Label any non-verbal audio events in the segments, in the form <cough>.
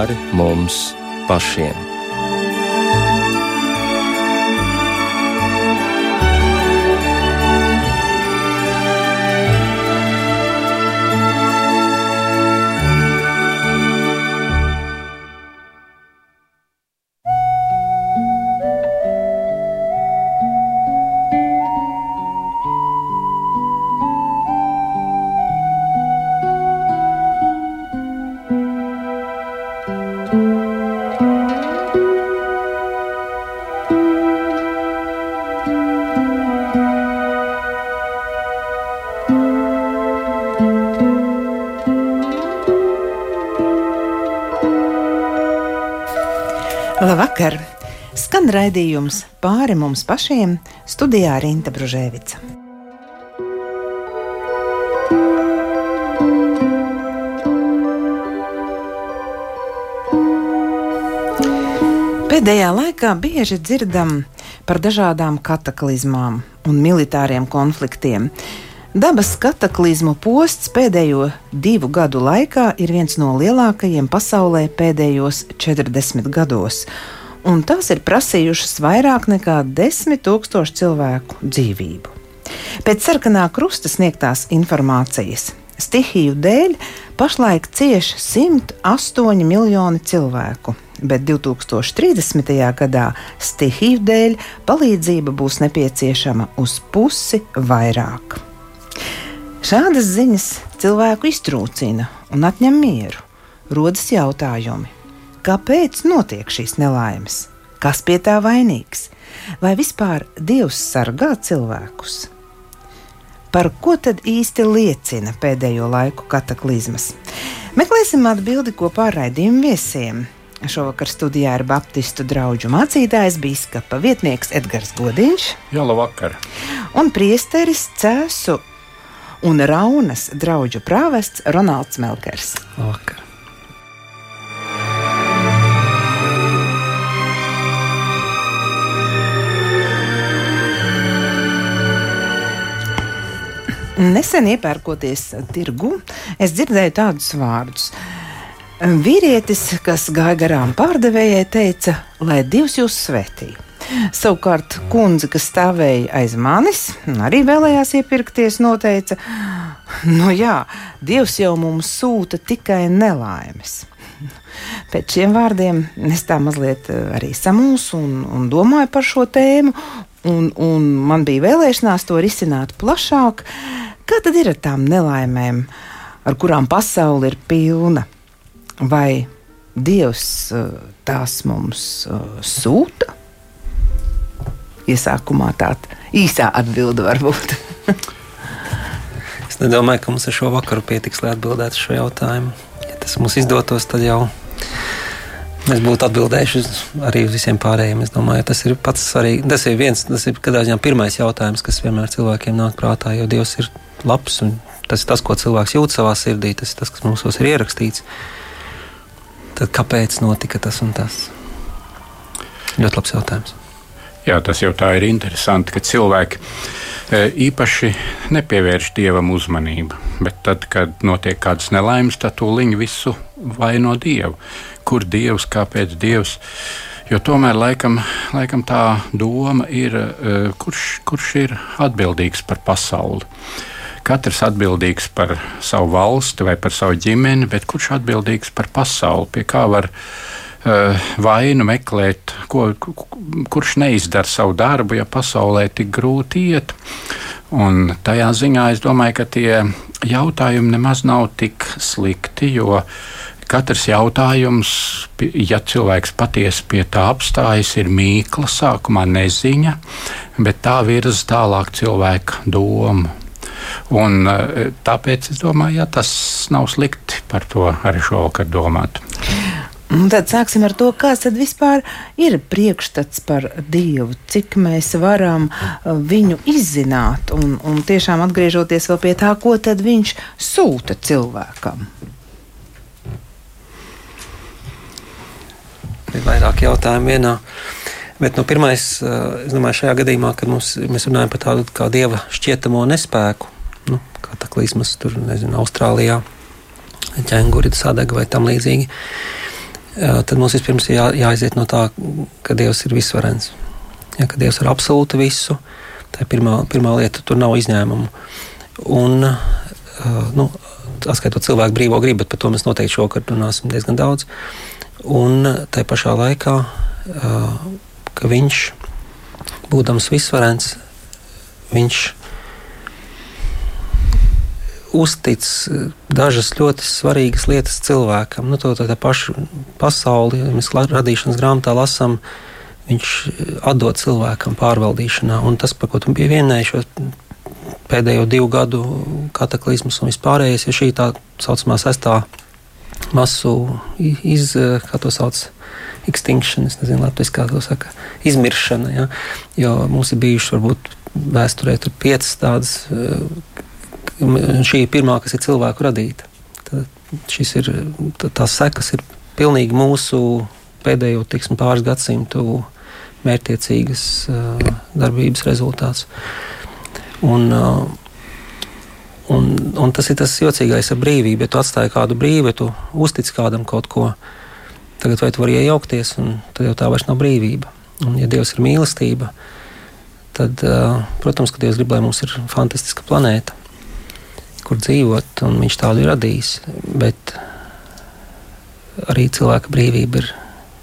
pāri mums pašiem. Raidījums pāri mums pašiem studijā Rīta Bružēvica. Pēdējā laikā bieži dzirdam par dažādām kataklizmām un militāriem konfliktiem. Dabas kataklizmu posts pēdējo divu gadu laikā ir viens no lielākajiem pasaulē pēdējos 40 gados, un tās ir prasījušas vairāk nekā 10 000 cilvēku dzīvību. Pēc sarkanā krusta sniegtās informācijas stihiju dēļ pašlaik cieš 108 miljoni cilvēku, bet 2030. gadā stihiju dēļ palīdzība būs nepieciešama uz pusi vairāk. Šādas ziņas cilvēku iztrūcina un atņem mieru. Rodas jautājumi, kāpēc notiek šīs nelaimes, kas pie tā vainīgs, vai vispār Dievs sargā cilvēkus? Par ko tad īsti liecina pēdējo laiku kataklizmas? Meklēsim atbildi kopā ar raidījumu viesiem. Šovakar studijā ir Baptistu draugu mācītājs, biskupa vietnieks Edgars Godiņš. Jā, labvakar! Un priesteris Cēsu un Raunas draugu prāvests Ronalds Melkers. Vakar. Nesen iepērkoties tirgu, es dzirdēju tādus vārdus. Vīrietis, kas gāja garām pārdevējai, teica, lai Dievs jūs svētī. Savukārt, kundze, kas stāvēja aiz manis, arī vēlējās iepirkties, noteica, nu jā, Dievs jau mums sūta tikai nelaimes. Pēc šiem vārdiem es tā mazliet eh, arī samulsu un, un domāju par šo tēmu, un, un man bija vēlēšanās to risināt plašāk. Kā tad ir ar tām nelaimēm, ar kurām pasaule ir pilna? Vai Dievs eh, tās mums eh, sūta? iesākumā tāda īsā atbilde varbūt. <laughs> es nedomāju, ka mums ar šo vakaru pietiks, lai atbildētu šo jautājumu. Ja tas mums izdotos, tad jau mēs būtu atbildējuši arī uz visiem pārējiem. Es domāju, tas ir pats svarīgākais. Tas ir viens, tas ir kādā ziņā pirmais jautājums, kas vienmēr cilvēkiem nāk prātā, jo Dievs ir labs un tas ir tas, ko cilvēks jūt savā sirdī, tas ir tas, kas mums ir ierakstīts. Tad kāpēc notika tas un tas? Ļoti labs jautājums. Jā, tas jau tā ir interesanti, ka cilvēki e, īpaši nepievērš dievam uzmanību. Bet tad, kad notiek kādas nelaimes, tad tūlīt visu vaino dievu. Kur dievs, kāpēc dievs? Jo tomēr laikam, laikam tā doma ir, e, kurš, kurš ir atbildīgs par pasauli. Katrs atbildīgs par savu valsti vai par savu ģimeni, bet kurš atbildīgs par pasauli, pie kā var Eh, vainu meklēt, ko, kurš neizdara savu darbu, ja pasaulē tik grūti iet. Un tajā ziņā es domāju, ka tie jautājumi nemaz nav tik slikti, jo katrs jautājums, ja cilvēks patiesi pie tā apstājas, ir mīkla, sākumā neziņa, bet tā virza tālāk cilvēka domu. Un, eh, tāpēc es domāju, ka tas nav slikti par to arī šovakar domāt. Un tad sāksim ar to, kāds tad vispār ir priekšstats par Dievu, cik mēs varam uh, viņu izzināt, un, un tiešām atgriežoties vēl pie tā, ko tad viņš sūta cilvēkam. Ir vairāk jautājumu vienā. Bet nu, pirmais, uh, es domāju, šajā gadījumā, kad mums, mēs runājam par tādu kā dieva šķietamo nespēku, nu, kā tā klīsmas tur, nezinu, Austrālijā, ķēnguri sadega vai tam līdzīgi. tad mums vispirms ir jā, jāiziet no tā, ka Dievs ir visvarens. Ja, ka Dievs ir absolūti visu. Tā ir pirmā, pirmā lieta, tur nav izņēmumu. Un, nu, atskaitot cilvēku brīvo gribu, bet par to mēs noteikti šovakar runāsim diezgan daudz. Un tā pašā laikā, ka viņš, būdams visvarens, viņš uztic dažas ļoti svarīgas lietas cilvēkam. Nu, to tā pašu pasauli, mēs radīšanas grāmatā lasām, viņš atdod cilvēkam pārvaldīšanā. Un tas, par ko tu biji vienēji šo pēdējo divu gadu kataklizmus un vispārējais, ir šī tā saucamā sestā masu iz, kā to sauc, extinction, es nezinu, latvijas, kā to saka, izmiršana, ja? jo mums ir bijuši varbūt vēsturē tur piecas tādas šī ir pirmā, kas ir cilvēku radīta. Tad šis ir tās sekas, ir pilnīgi mūsu pēdējo tiksim, pāris gadsimtu mērķiecīgas uh, darbības rezultāts. Un, uh, un, un tas ir tas jocīgais ar brīvību. Ja tu atstāji kādu brīvu, ja tu uztici kādam kaut ko, tagad vai tu vari iejaukties, un tad jau tā vairs nav brīvība. Un, ja Dievs ir mīlestība, tad, protams, ka Dievs grib, lai mums ir fantastiska planēta kur dzīvot, un viņš tādu ir radījis. Bet arī cilvēka brīvība ir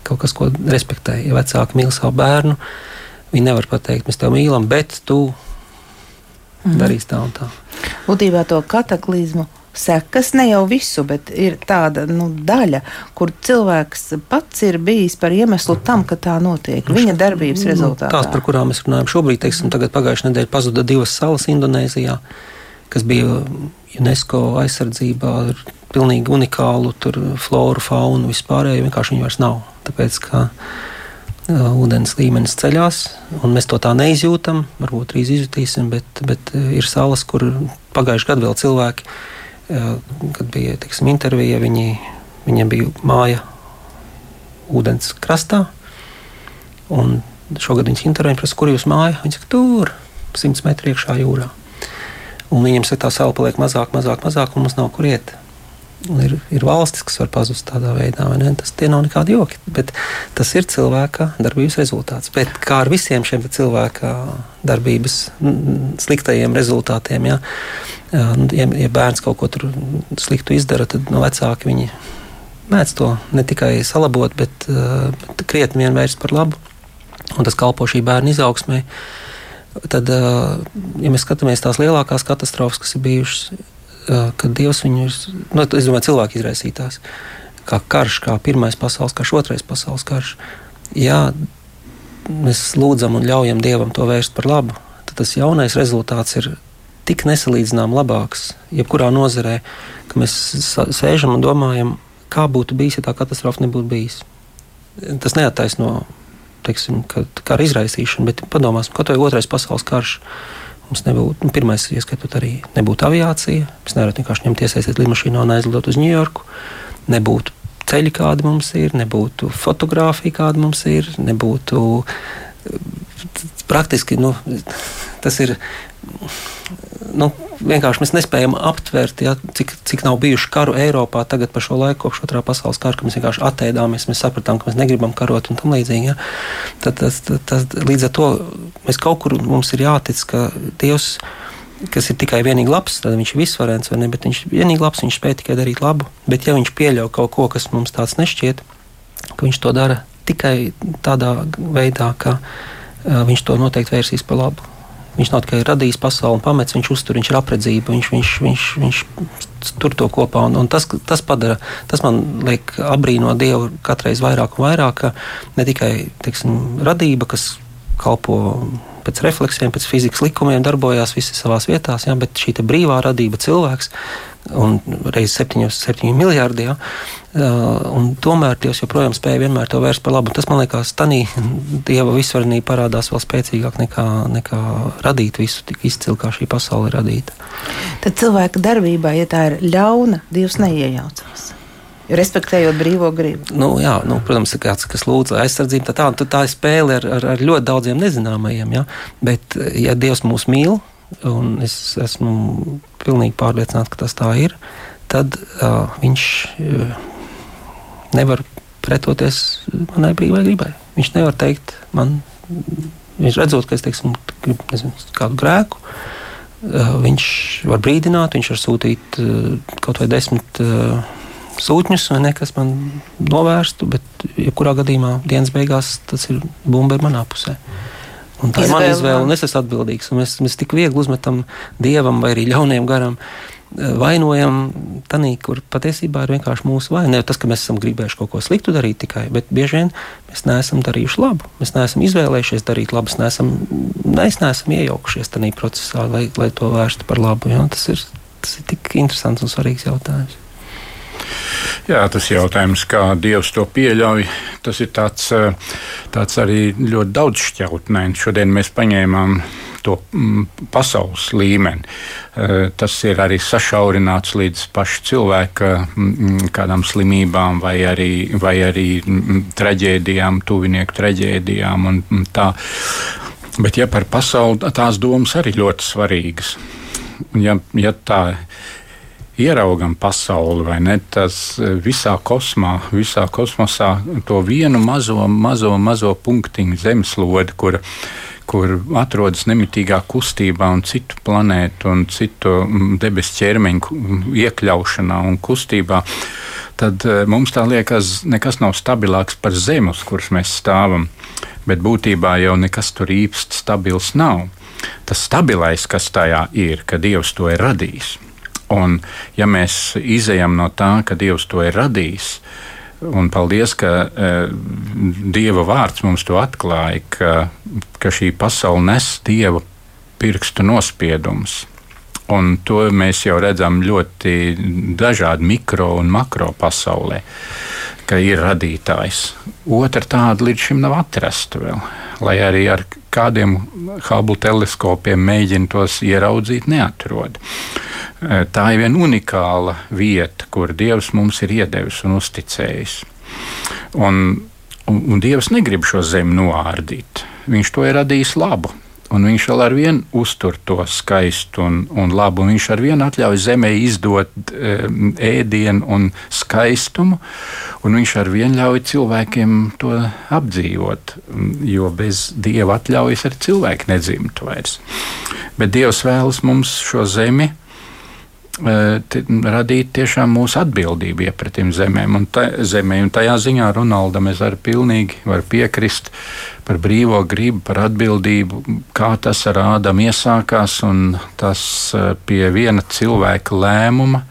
kaut kas, ko respektē. Ja vecāki mīl savu bērnu, viņi nevar pateikt, mēs tevi mīlam, bet tu mm. darīsi tā un tā. Būtībā to kataklizmu sekas ne jau visu, bet ir tāda nu, daļa, kur cilvēks pats ir bijis par iemeslu tam, ka tā notiek. Nu, Viņa darbības nu, rezultātā. Tās, par kurām mēs runājam šobrīd, teiksim, tagad pagājušajā nedēļā pazuda divas salas Indonēzijā. Kas bija UNESCO aizsardzībā ar pilnīgi unikālu floru, faunu, vispārēju. Vienkārši viņi vairs nav. Tāpēc, ūdens līmenis ceļās, un mēs to tā neizjūtam. Varbūt drīz izjutīsim, bet, bet ir salas, kur pagājušajā gadā vēl cilvēki, kad bija tiksim, intervija, viņi, viņiem bija māja ūdens krastā. Un šogad viņas intervija prasa, kur jūs māja? Viņi saka, tur, 100 metru iekšā jūrā. Un viņiem saka, tā sala paliek mazāk, mazāk, mazāk, un mums nav kur iet. Ir, ir valstis, kas var pazust tādā veidā, vai ne? Tas nav nekādi joki. Tas ir cilvēka darbības rezultāts. Bet kā ar visiem šiem cilvēka darbības sliktajiem rezultātiem, ja, ja, ja bērns kaut ko sliktu izdara, tad no vecāki viņi mēdz to ne tikai salabot, bet, bet krietni vien vērst par labu. Un tas kalpo šī bērna izaugsmē. Tad, ja mēs skatāmies tās lielākās katastrofas, kas ir bijušas, kad Dievs viņu ir, nu, es domāju, cilvēku izraisītās, kā karš, kā pirmais pasaules karš, otrais pasaules karš, ja mēs lūdzam un ļaujam Dievam to vērst par labu, tad tas jaunais rezultāts ir tik nesalīdzinām labāks, jebkurā nozarē, ka mēs sēžam un domājam, kā būtu bijis, ja tā katastrofa nebūtu bijis. Tas neattaisno teiksim, kara izraisīšanu, bet padomāsim, kaut vai otrais pasaules karš. Mums nebūtu, nu, pirmais, ieskatot arī, nebūtu aviācija. Mēs nevaram vienkārši ņemt iesaistīt lidmašīnā un aizlidot uz Ņujorku. Nebūtu ceļi, kādi mums ir, nebūtu fotografija, kāda mums ir, nebūtu praktiski nu, tas ir nu, vienkārši mēs nespējam aptvert, ja, cik, cik nav bijuši karu Eiropā tagad par šo laiku, kopš otrā pasaules kara, ka mēs vienkārši atteidāmies, mēs sapratām, ka mēs negribam karot un tam līdzīgi. Ja. Tad, tas, tas, līdz ar to mēs kaut kur mums ir jātic, ka Dievs, kas ir tikai vienīgi labs, tad viņš ir visvarens, vai ne, bet viņš ir vienīgi labs, viņš spēj tikai darīt labu. Bet ja viņš pieļauj kaut ko, kas mums tāds nešķiet, ka viņš to dara tikai tādā veidā, ka uh, viņš to noteikti vērsīs par labu. Viņš nav tikai radījis pasauli un pamets, viņš uztur, viņš ir apredzība, viņš, viņš, viņš, viņš tur to kopā. Un, un tas, tas, padara, tas man liek apbrīnot Dievu katreiz vairāk un vairāk, ka ne tikai teiksim, radība, kas kalpo pēc refleksiem, pēc fizikas likumiem, darbojās visi savā vietā, ja, bet šī brīvā radība, cilvēks, un reizes 7, 7 miljardi. Ja, un tomēr Dievs joprojām spēja vienmēr to vērst par labu. Tas man liekas, tā Dieva visvarenība parādās vēl spēcīgāk nekā, nekā radīt visu tik izcili, kā šī pasaule ir radīta. Tad cilvēka darbībā, ja tā ir ļauna, Dievs neiejaucas. Respektējot brīvo gribu. Nu, jā, nu, protams, ir kāds, kas lūdz aizsardzību. Tā, tā, tā ir spēle ar, ar, ar ļoti daudziem nezināmajiem. Ja? Bet, ja Dievs mūs mīl, un es esmu pilnīgi pārliecināts, ka tas tā ir, tad uh, viņš uh, nevar pretoties manai brīvai gribai. Viņš nevar teikt man, viņš redzot, ka es teiksim, gribu nezinu, kādu grēku. Viņš var brīdināt, viņš var sūtīt kaut vai desmit sūtņus, vai ne, kas man novērstu, bet jebkurā gadījumā dienas beigās tas ir bumba ir manā pusē. Un tā izvēle, ir mana izvēle, un es esmu atbildīgs. Mēs, mēs tik viegli uzmetam dievam vai arī ļauniem garam uh, vainojam tanī, kur patiesībā ir vienkārši mūsu vaina. Ne tas, ka mēs esam gribējuši kaut ko sliktu darīt tikai, bet bieži vien mēs neesam darījuši labu. Mēs neesam izvēlējušies darīt labu, mēs neesam, mēs neesam iejaukušies tajā procesā, lai, lai to vērstu par labu. Ja? Tas, ir, tas ir tik interesants un svarīgs jautājums. Jā, tas jautājums, kā Dievs to pieļauj, tas ir tāds, tāds arī ļoti daudzšķautnēns. Šodien mēs paņēmām to mm, pasaules līmeni. Eh, tas ir arī sašaurināts līdz pašu cilvēka mm, kādām slimībām vai arī, vai arī mm, traģēdijām, tuvinieku traģēdijām un tā. Bet ja par pasauli tās domas arī ļoti svarīgas. Ja, ja tā ieraugam pasauli, vai ne? Tas visā kosmā, visā kosmosā, to vienu mazo, mazo, mazo punktiņu zemeslodi, kur kur atrodas nemitīgā kustībā un citu planētu un citu mm, debesu ķermeņu iekļaušanā un kustībā, tad e, mums tā liekas, nekas nav stabilāks par zemi, uz kuras mēs stāvam. Bet būtībā jau nekas tur īsti stabils nav. Tas stabilais, kas tajā ir, ka Dievs to ir radījis. Un, ja mēs izējām no tā, ka Dievs to ir radījis, Un paldies, ka uh, Dieva vārds mums to atklāja, ka, ka šī pasaule nes Dieva pirkstu nospiedumus. Un to mēs jau redzam ļoti dažādi mikro un makro pasaulē, ka ir radītājs. Otra tāda līdz šim nav atrasta vēl, lai arī ar kādiem Hubble teleskopiem mēģina tos ieraudzīt, neatrod. Eh, tā ir viena unikāla vieta, kur Dievs mums ir iedevis un uzticējis. Un, un, un Dievs negrib šo zemi noārdīt. Viņš to ir radījis labu. Un viņš vēl ar vienu uztur to skaistu un, un labu. Un viņš ar vienu atļauj zemē izdot e, ēdienu un skaistumu, un viņš ar vienu ļauj cilvēkiem to apdzīvot. Jo bez dieva atļaujas arī cilvēki nedzimtu vairs. Bet Dievs vēlas mums šo zemi radīt tiešām mūsu atbildību iepratim zemēm un, ta, zemē. un tajā ziņā Ronaldam es varu pilnīgi var piekrist par brīvo gribu, par atbildību, kā tas ar Ādamu iesākās un tas pie viena cilvēka lēmuma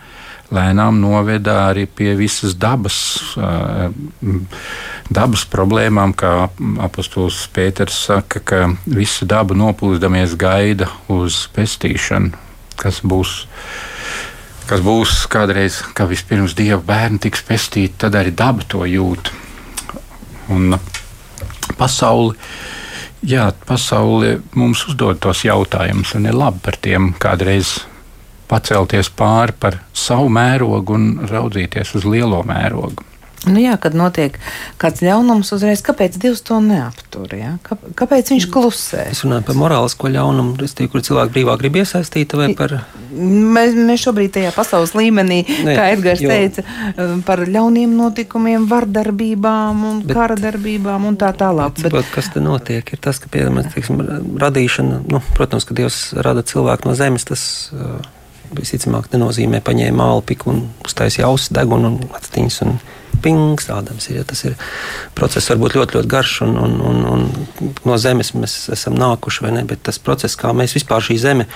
lēnām noveda arī pie visas dabas, dabas problēmām, kā apustulis Pēters saka, ka visa daba nopūstamies gaida uz pestīšanu, kas būs kas būs kādreiz, ka vispirms dieva bērni tiks pestīti, tad arī daba to jūt. Un pasauli, jā, pasauli mums uzdod tos jautājumus, un ir labi par tiem kādreiz pacelties pāri par savu mērogu un raudzīties uz lielo mērogu. Nu jā, kad notiek kāds ļaunums, uzreiz kāpēc Dievs to neaptur? Ja? Kāpēc viņš klusē? Es runāju par morālisko ļaunumu, kur cilvēki brīvā grib iesaistīt, vai par. Mēs, mēs šobrīd tajā pasaules līmenī, ne, kā Edgars jo... teica, um, par ļauniem notikumiem, vardarbībām bet, kara darbībām un tā tālāk. Bet, bet, kas te notiek? Ir tas, ka, piemēram, teiksim, radīšana, nu, protams, ka Dievs rada cilvēku no zemes. Tas, uh, Visticamāk, nenozīmē paņēma mālu un uztaisīja ausis, degunu un atstiņas. Un pings, tādams ir. Ja, tas ir process, varbūt ļoti, ļoti garš, un, un, un, un no zemes mēs esam nākuši, vai ne? Bet tas process, kā mēs vispār šī zeme,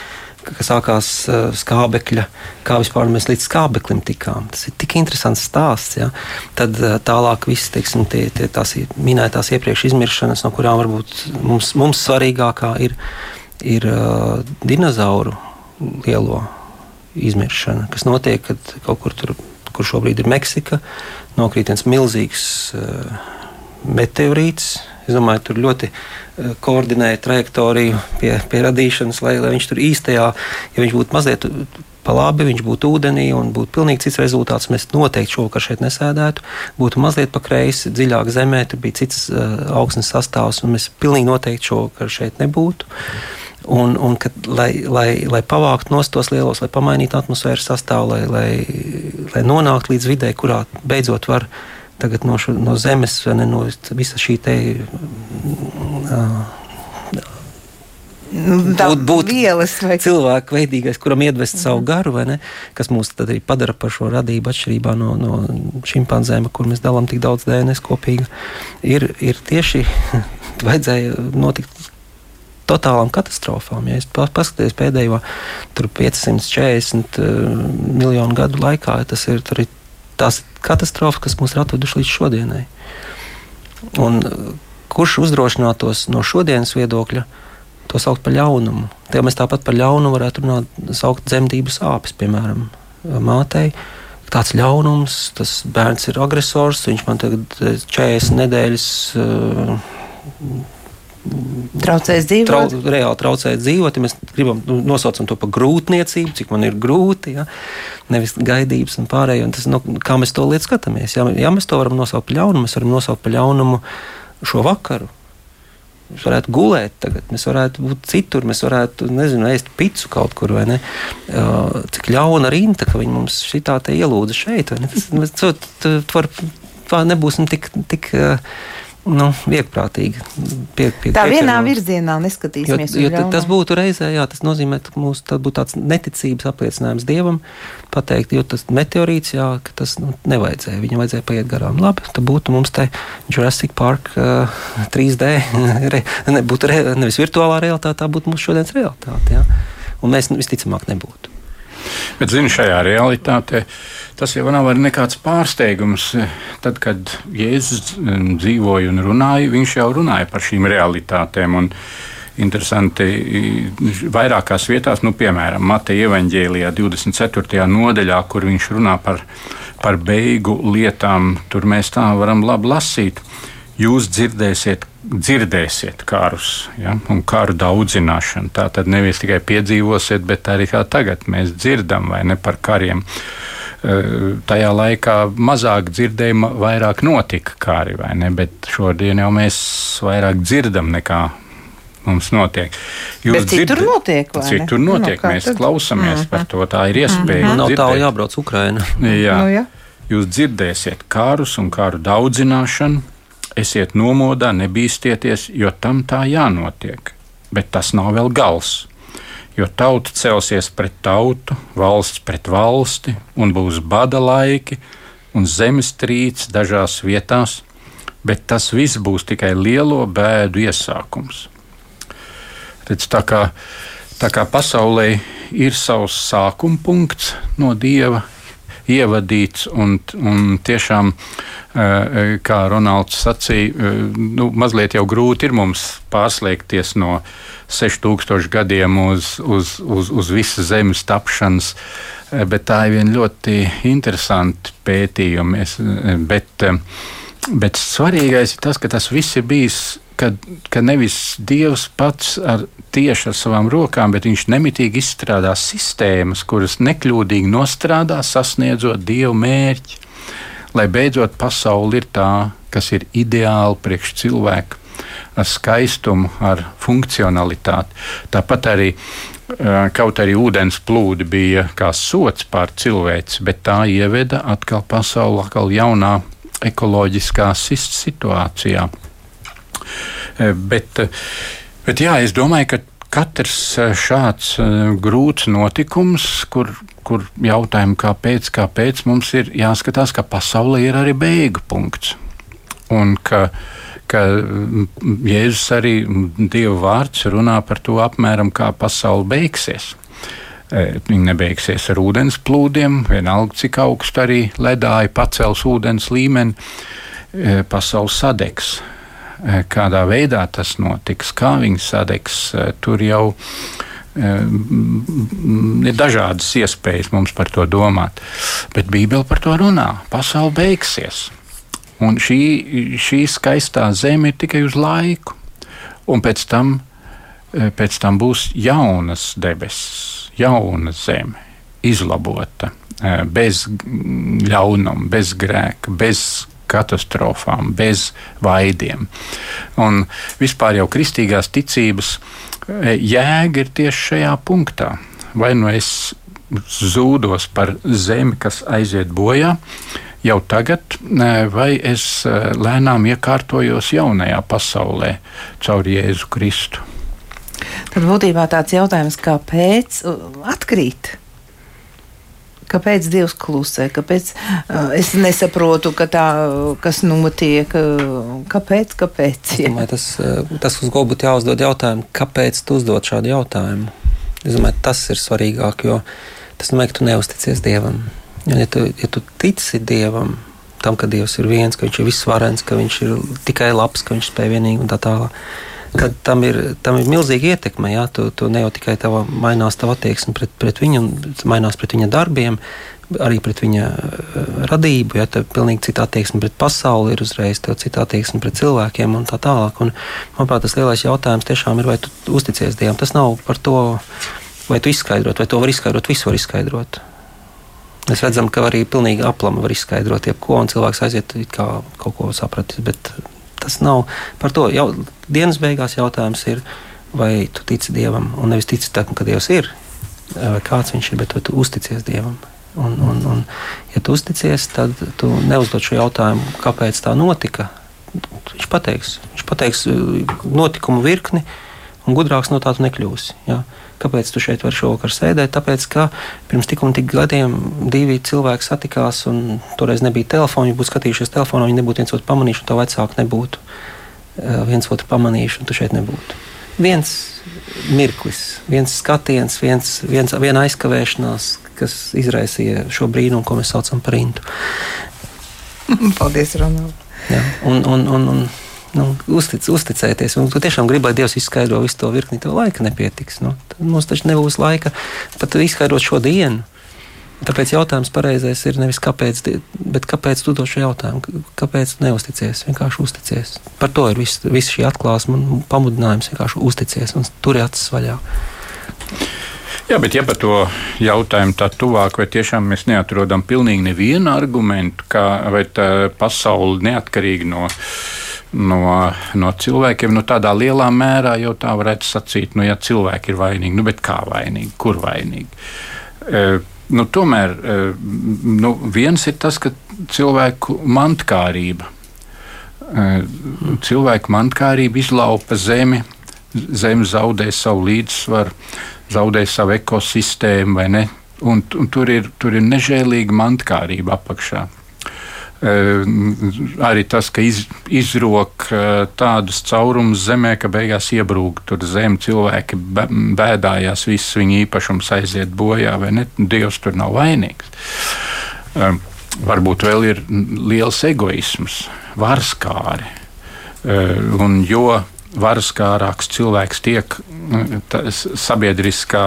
kas sākās uh, skābekļa, kā vispār mēs līdz skābeklim tikām. Tas ir tik interesants stāsts. Ja? Tad uh, tālāk viss, teiksim, tie, tie tās minētās iepriekš izmiršanas, no kurām varbūt mums, mums svarīgākā ir, ir uh, dinozauru lielo izmiršana, kas notiek, kad kaut kur tur, kur šobrīd ir Meksika, nokrīt viens milzīgs uh, meteorīts. Es domāju, tur ļoti uh, koordinēja trajektoriju pie, pie radīšanas, lai, lai viņš tur īstajā, ja viņš būtu mazliet pa labi, viņš būtu ūdenī un būtu pilnīgi cits rezultāts. Mēs noteikti šovakar šeit nesēdētu. Būtu mazliet pa kreisi, dziļāk zemē, tur bija cits uh, augsnes sastāvs, un mēs pilnīgi noteikti šovakar šeit nebūtu. Un, un kad, lai, lai, lai pavāktu nost tos lielos, lai pamainītu atmosfēras sastāvu, lai, lai, lai nonāktu līdz vidē, kurā beidzot var tagad no, šo, no zemes, ne, no visa šī te. Uh, būt, būt vielas vai cilvēku veidīgais, kuram iedvest mm. savu garu, ne, kas mūs arī padara par šo radību atšķirībā no, no šimpanzēm, kur mēs dalām tik daudz DNS kopīgi, ir, ir tieši <laughs> vajadzēja notikt totālām katastrofām. Ja es paskatos pēdējo 540 uh, miljonu gadu laikā, tas ir tās katastrofas, kas mūs ir atvedušas līdz šodienai. Un, kurš uzdrošinātos no šodienas viedokļa to saukt par ļaunumu. Tie mēs tāpat par ļaunumu varētu runāt, saukt dzemdību sāpes, piemēram, mātei. Tāds ļaunums, tas bērns ir agresors, viņš man tagad 40 nedēļas. Uh, Traucēs dzīvot. Trau, reāli traucēt dzīvot. Ja mēs gribam nu, nosaucam to par grūtniecību, cik man ir grūti, ja? nevis gaidības un pārējo. Un tas, nu, kā mēs to lietu skatāmies? Ja, ja mēs to varam nosaukt par ļaunumu, mēs varam nosaukt par ļaunumu šo vakaru Mēs varētu gulēt, tagad mēs varētu būt citur, mēs varētu, nezinu, ēst picu kaut kur, vai ne? Cik ļauna rinda, ka viņi mums šitā te ielūdza šeit, vai ne? Tas, tu, tu, tu var, nebūsim tik. tik uh, nu, viegprātīgi. Pie, pie tā vienā no... virzienā neskatīsimies. Jo, jo tas būtu reizē, jā, tas nozīmē, ka mums būtu tāds neticības apliecinājums dievam, pateikt, jo tas meteorīts, jā, ka tas nu, nevajadzēja, viņam vajadzēja paiet garām. Labi, tad būtu mums te Jurassic Park uh, 3D, <laughs> re, ne, būtu re, nevis virtuālā realitāte, tā būtu mūsu šodienas realitāte. Jā. Un mēs visticamāk nebūtu. Bet, zini, šajā realitātē tas jau nav nekāds pārsteigums. Tad, kad Jēzus mm, dzīvoja un runāja, viņš jau runāja par šīm realitātēm. Un, Interesanti, vairākās vietās, nu, piemēram, Mateja evanģēlijā 24. nodaļā, kur viņš runā par, par beigu lietām, tur mēs tā varam labi lasīt. Jūs dzirdēsiet, dzirdēsiet karus ja, un karu daudzināšanu. Tā tad nevis tikai piedzīvosiet, bet arī kā tagad mēs dzirdam vai ne par kariem. Tajā laikā mazāk dzirdējuma, vairāk notika kari, vai ne? Bet šodien jau mēs vairāk dzirdam nekā mums notiek. Jūs Bet citur dzird... notiek, vai citur ne? notiek. Nu, mēs tad? klausamies mm -hmm. par to. Tā ir iespēja. Mm -hmm. Nav tālu jābrauc Ukraina. Jā. Nu, ja. Jūs dzirdēsiet kārus un kāru daudzināšanu, Esiet nomodā, nebīsties, jo tam tā jānotiek. Bet tas nav vēl gals. Jo tauta celsies pret tautu, valsts pret valsti, un būs bada laiki un zemestrīce dažās vietās, bet tas viss būs tikai lielo bēdu iesākums. Redz, tā, kā, tā kā pasaulē ir savs sākuma punkts no dieva, ievadīts un, un tiešām Eh, kā Ronalds sacīja, eh, nu, mazliet jau grūti ir mums pārslēgties no 6000 gadiem uz, uz, uz, uz visas zemes tapšanas, eh, bet tā ir viena ļoti interesanta pētījuma. Bet, bet svarīgais ir tas, ka tas viss ir bijis ka, ka nevis Dievs pats ar, tieši ar savām rokām, bet viņš nemitīgi izstrādā sistēmas, kuras nekļūdīgi nostrādā, sasniedzot Dieva mērķi lai beidzot pasaule ir tā, kas ir ideāla priekš cilvēka, ar skaistumu, ar funkcionalitāti. Tāpat arī kaut arī ūdens plūdi bija kā sots pār cilvēci, bet tā ieveda atkal pasauli atkal jaunā ekoloģiskā situācijā. Bet, bet jā, es domāju, ka katrs šāds grūts notikums, kur kur jautājumu, kāpēc, kāpēc mums ir jāskatās, ka pasaulē ir arī beigu punkts. Un ka, ka Jēzus arī Dieva vārds runā par to apmēram, kā pasaule beigsies. Viņi nebeigsies ar ūdens plūdiem, vienalga cik augstu arī ledāji pacels ūdens līmeni, e, pasaule sadegs. E, kādā veidā tas notiks, kā viņi sadegs, tur jau ir ir dažādas iespējas mums par to domāt. Bet Bībele par to runā. Pasaule beigsies. Un šī, šī skaistā zeme ir tikai uz laiku. Un pēc tam, pēc tam būs jaunas debesis, jauna zeme, izlabota, bez ļaunuma, bez grēka, bez katastrofām, bez vaidiem. Un vispār jau kristīgās ticības jēga ir tieši šajā punktā. Vai nu es zūdos par zemi, kas aiziet bojā, jau tagad, vai es lēnām iekārtojos jaunajā pasaulē caur Jēzu Kristu. Tad būtībā tāds jautājums, kāpēc atkrīt? Kāpēc Dievs klusē? Kāpēc uh, es nesaprotu, ka tā, kas notiek? Uh, kāpēc? kāpēc ja? domāju, tas, tas, uz ko būtu jāuzdod jautājumu, kāpēc tu uzdod šādu jautājumu? Es domāju, tas ir svarīgāk, jo tas nozīmē, ka tu neusticies Dievam. Ja tu, ja tu tici Dievam, tam, ka Dievs ir viens, ka Viņš ir visvarens, ka Viņš ir tikai labs, ka Viņš spēj vienīgi un tā tālāk ka tam ir, tam ir milzīga ietekme. Jā, tu, tu ne jau tikai tava, mainās tava attieksme pret, pret viņu, mainās pret viņa darbiem, arī pret viņa uh, radību. Ja tev ir pilnīgi cita attieksme pret pasauli, ir uzreiz cita attieksme pret cilvēkiem un tā tālāk. Un, manuprāt, tas lielais jautājums tiešām ir, vai tu uzticies Dievam. Tas nav par to, vai tu izskaidrot, vai to var izskaidrot, visu var izskaidrot. Mēs redzam, ka arī pilnīgi aplama var izskaidrot, jebko, un cilvēks aiziet kā kaut ko sapratis. Bet tas nav par to. Jau dienas beigās jautājums ir, vai tu tici Dievam, un nevis tici tam, ka Dievs ir, vai kāds viņš ir, bet vai tu uzticies Dievam. Un, un, un, ja tu uzticies, tad tu neuzdod šo jautājumu, kāpēc tā notika. Viņš pateiks, viņš pateiks uh, notikumu virkni, un gudrāks no tā tu nekļūsi. Ja? Kāpēc tu šeit vari šovakar sēdēt? Tāpēc, ka pirms tik un tik gadiem divi cilvēki satikās, un toreiz nebija telefona. Viņi būtu skatījušies telefonā, viņi nebūtu viens otru pamanījuši, un to vecāku nebūtu uh, viens otru pamanījuši, un tu šeit nebūtu. Viens mirklis, viens skatiens, viens, viens, viena aizkavēšanās, kas izraisīja šo brīnumu, ko mēs saucam par intu. <laughs> Paldies, Ronald! Jā, un, un, un, un, nu, uztic, uzticēties. Un tu tiešām gribi, lai Dievs izskaidro visu to virkni, tev laika nepietiks. Nu, mums taču nebūs laika pat izskaidrot šo dienu. Tāpēc jautājums pareizais ir nevis kāpēc, bet kāpēc tu to šo jautājumu? Kāpēc neusticies? Vienkārši uzticies. Par to ir viss vis šī atklāsme un pamudinājums vienkārši uzticies un tur ir acis vaļā. Jā, bet ja par to jautājumu tā tuvāk, vai tiešām mēs neatrodam pilnīgi nevienu argumentu, kā vai pasaule neatkarīgi no, no, no cilvēkiem, nu tādā lielā mērā jau tā varētu sacīt, nu ja cilvēki ir vainīgi, nu bet kā vainīgi, kur vainīgi? E, nu, tomēr e, nu, viens ir tas, ka cilvēku mantkārība, e, cilvēku mantkārība izlaupa zemi, zeme zaudē savu līdzsvaru zaudē savu ekosistēmu, vai ne? Un, un tur, ir, tur ir nežēlīga mantkārība apakšā. Uh, arī tas, ka iz, izrok uh, tādus caurumus zemē, ka beigās iebrūk tur zem, cilvēki bēdājās, viss viņa īpašums aiziet bojā, vai ne? Dievs tur nav vainīgs. Uh, varbūt vēl ir liels egoisms, varskāri. Un jo varaskārāks cilvēks tiek sabiedriskā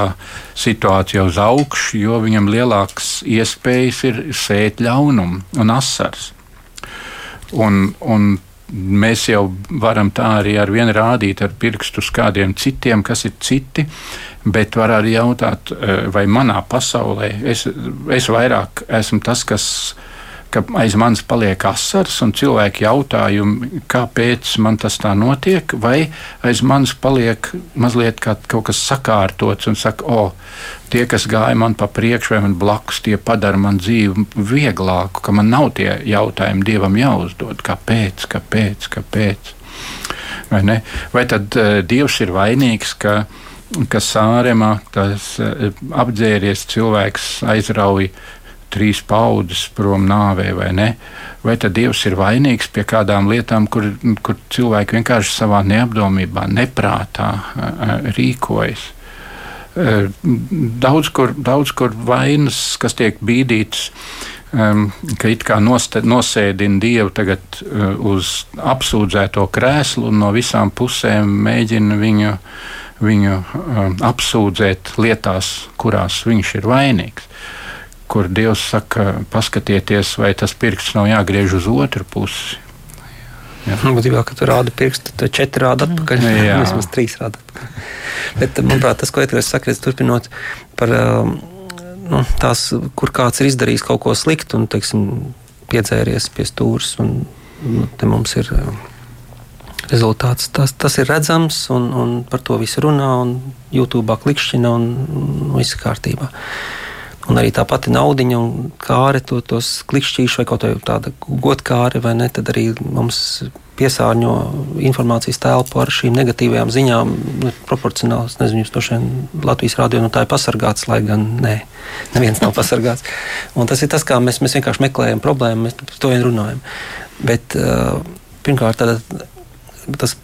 situācijā uz augšu, jo viņam lielākas iespējas ir sēt ļaunumu un asars. Un, un mēs jau varam tā arī ar vienu rādīt ar pirkstu uz kādiem citiem, kas ir citi, bet var arī jautāt, eh, vai manā pasaulē es, es vairāk esmu tas, kas ir ka aiz manis paliek asars un cilvēki jautājumi, kāpēc man tas tā notiek, vai aiz manis paliek mazliet kā kaut kas sakārtots un saka, o, tie, kas gāja man pa priekšu vai man blakus, tie padara man dzīvi vieglāku, ka man nav tie jautājumi dievam jāuzdod, kāpēc, kāpēc, kāpēc. Vai, ne? vai tad uh, Dievs ir vainīgs, ka ka sāremā tas uh, apdzēries cilvēks aizrauja trīs paudzes prom nāvē vai ne. Vai tad Dievs ir vainīgs pie kādām lietām, kur, kur cilvēki vienkārši savā neapdomībā, neprātā rīkojas? Daudz kur, daudz kur vainas, kas tiek bīdītas, ka it kā nosēdina Dievu tagad uz apsūdzēto krēslu un no visām pusēm mēģina viņu, viņu apsūdzēt lietās, kurās viņš ir vainīgs kur Dievs saka, paskatieties, vai tas pirksts nav jāgriež uz otru pusi. Jā. Būtībā, kad tu rādi pirkstu, tad četri rādi atpakaļ. Jā, <laughs> vismaz trīs rādi atpakaļ. Bet, manuprāt, tas, ko Edgars saka, turpinot par um, nu, tās, kur kāds ir izdarījis kaut ko sliktu un, teiksim, piedzēries pie stūres, un nu, te mums ir um, rezultāts. Tas, tas ir redzams, un, un par to visu runā, un YouTube klikšķina, un, un viss kārtībā. Un arī tā pati naudiņa un kāre, to, tos klikšķīšus vai kaut kāda godkāre, vai ne, tad arī mums piesārņo informācijas telpu ar šīm negatīvajām ziņām. Nu, proporcionāli, es nezinu, jūs to šodien Latvijas rādio no tā ir pasargāts, lai gan nē, neviens nav <laughs> pasargāts. Un tas ir tas, kā mēs, mēs vienkārši meklējam problēmu, mēs par to vien runājam. Bet pirmkārt, tad, tas,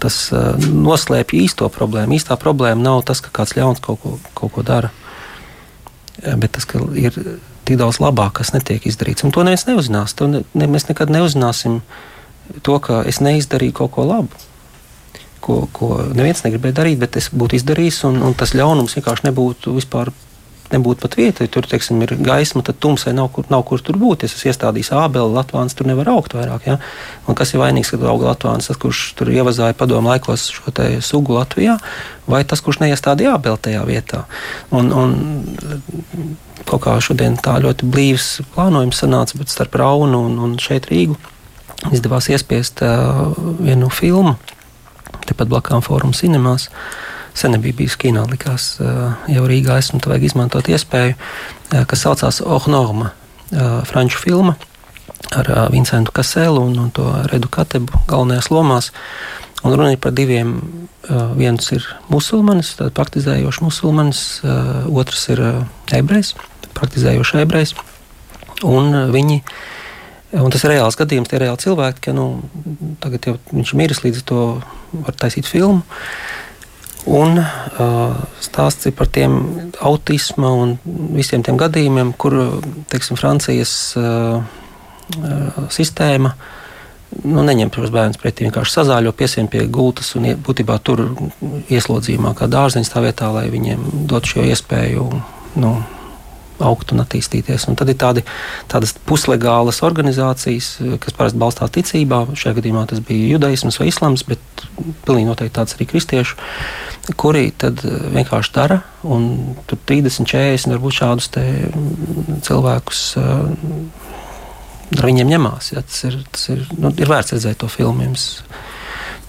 tas noslēpj īsto problēmu. Īstā problēma nav tas, ka kāds ļauns kaut ko, kaut ko dara bet tas ir tik daudz labāk, kas netiek izdarīts. Un to neviens neuzzinās. To ne, mēs nekad neuzzināsim to, ka es neizdarīju kaut ko labu. Ko, ko neviens negribēja darīt, bet es būtu izdarījis, un, un tas ļaunums vienkārši nebūtu vispār nebūtu pat vieta. Ja tur teiksim, ir gaisma, tad tumsai nav kur, nav kur tur būt. Es esmu iestādījis ābeli, Latvijas tur nevar augt vairāk. Ja? Un kas ir vainīgs, kad auga Latvijas, tas, kurš tur ievazāja padomu laikos šo sugu Latvijā, vai tas, kurš neiestādīja ābeli tajā vietā. Un, un, Kaut kā šodien tā ļoti blīvs plānojums sanāca, bet starp Raunu un, un šeit Rīgu izdevās iespiest uh, vienu filmu, tepat blakām Fóruma cinemās. Uh, sen nebija bijis kino, likās, jau Rīgā esmu, tad vajag izmantot iespēju, kas saucās Ohnorma, franču filma ar Vincentu Kaselu un, un to Redu Katebu galvenajās lomās. Un runa ir par diviem. Viens ir musulmanis, tāds praktizējošs musulmanis, otrs ir ebrejs, praktizējošs ebrejs. Un viņi Un tas ir reāls gadījums, tie ir reāli cilvēki, ka nu, tagad jau viņš ir miris, līdz ar to var taisīt filmu. Un uh, stāsts ir par tiem autisma un visiem tiem gadījumiem, kur teiksim, Francijas uh, sistēma nu, neņem šos bērnus pretī. Vienkārši sazāļo, piesien pie gultas un būtībā tur ieslodzījumā, kā dārziņš tā vietā, lai viņiem dotu šo iespēju. Nu, augt un attīstīties. Un tad ir tādi, tādas puslegālas organizācijas, kas parasti balstās ticībā. Šajā gadījumā tas bija judaisms vai islams, bet pilnīgi noteikti tāds arī kristiešu, kuri tad vienkārši dara un tur 30, 40 varbūt šādus cilvēkus. Ar viņiem ņemās. Ja, tas ir, tas ir, nu, ir vērts redzēt to filmu. Jums,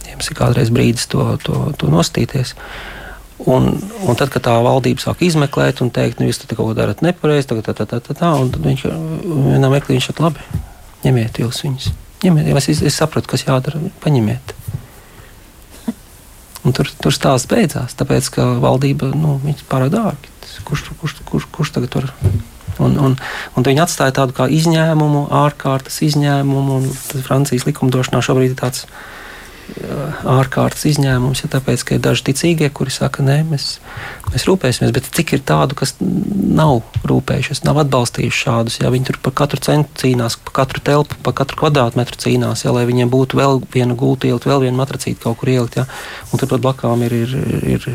jums ir kādreiz brīdis to, to, to nostīties. Uh, Un, un tad, kad tā valdība sāk izmeklēt un teikt, nu, jūs kaut ko darat nepareizi, tā, tā, tā, tā, tā, tā, un tad viņš vienā meklī viņš saka, labi, ņemiet jūs viņus. Ņemiet, es, es sapratu, kas jādara, paņemiet. Un tur, tur stāsts beidzās, tāpēc, ka valdība nu, ir pārāk dārga. Kurš, kurš, kurš, kurš tagad tur? Un, un, un viņi atstāja tādu kā izņēmumu, ārkārtas izņēmumu, Francijas likumdošanā šobrīd ir tāds ārkārtas izņēmums, ja tāpēc, ka ir daži ticīgie, kuri saka, nē, mēs, mēs rūpēsimies, bet cik ir tādu, kas nav rūpējušies, nav atbalstījuši šādus, ja viņi tur par katru centu cīnās, par katru telpu, par katru kvadrātmetru cīnās, ja, lai viņiem būtu vēl viena gulta ielikt, vēl viena matracīta kaut kur ielikt, ja, un turpat blakām ir, ir, ir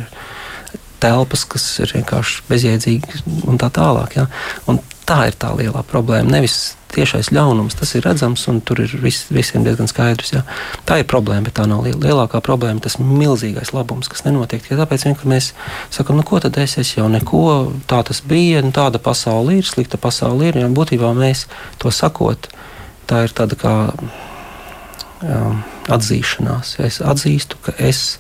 telpas, kas ir vienkārši bezjēdzīgas un tā tālāk. Ja. Un tā ir tā lielā problēma. Nevis tiešais ļaunums, tas ir redzams un tur ir vis, visiem diezgan skaidrs. Jā. Tā ir problēma, bet tā nav liela. lielākā problēma. Tas milzīgais labums, kas nenotiek. Ja tāpēc mēs sakām, nu ko tad es, es jau neko, tā tas bija, nu, tāda pasaule ir, slikta pasaule ir. Ja būtībā mēs to sakot, tā ir tāda kā um, atzīšanās. Ja es atzīstu, ka es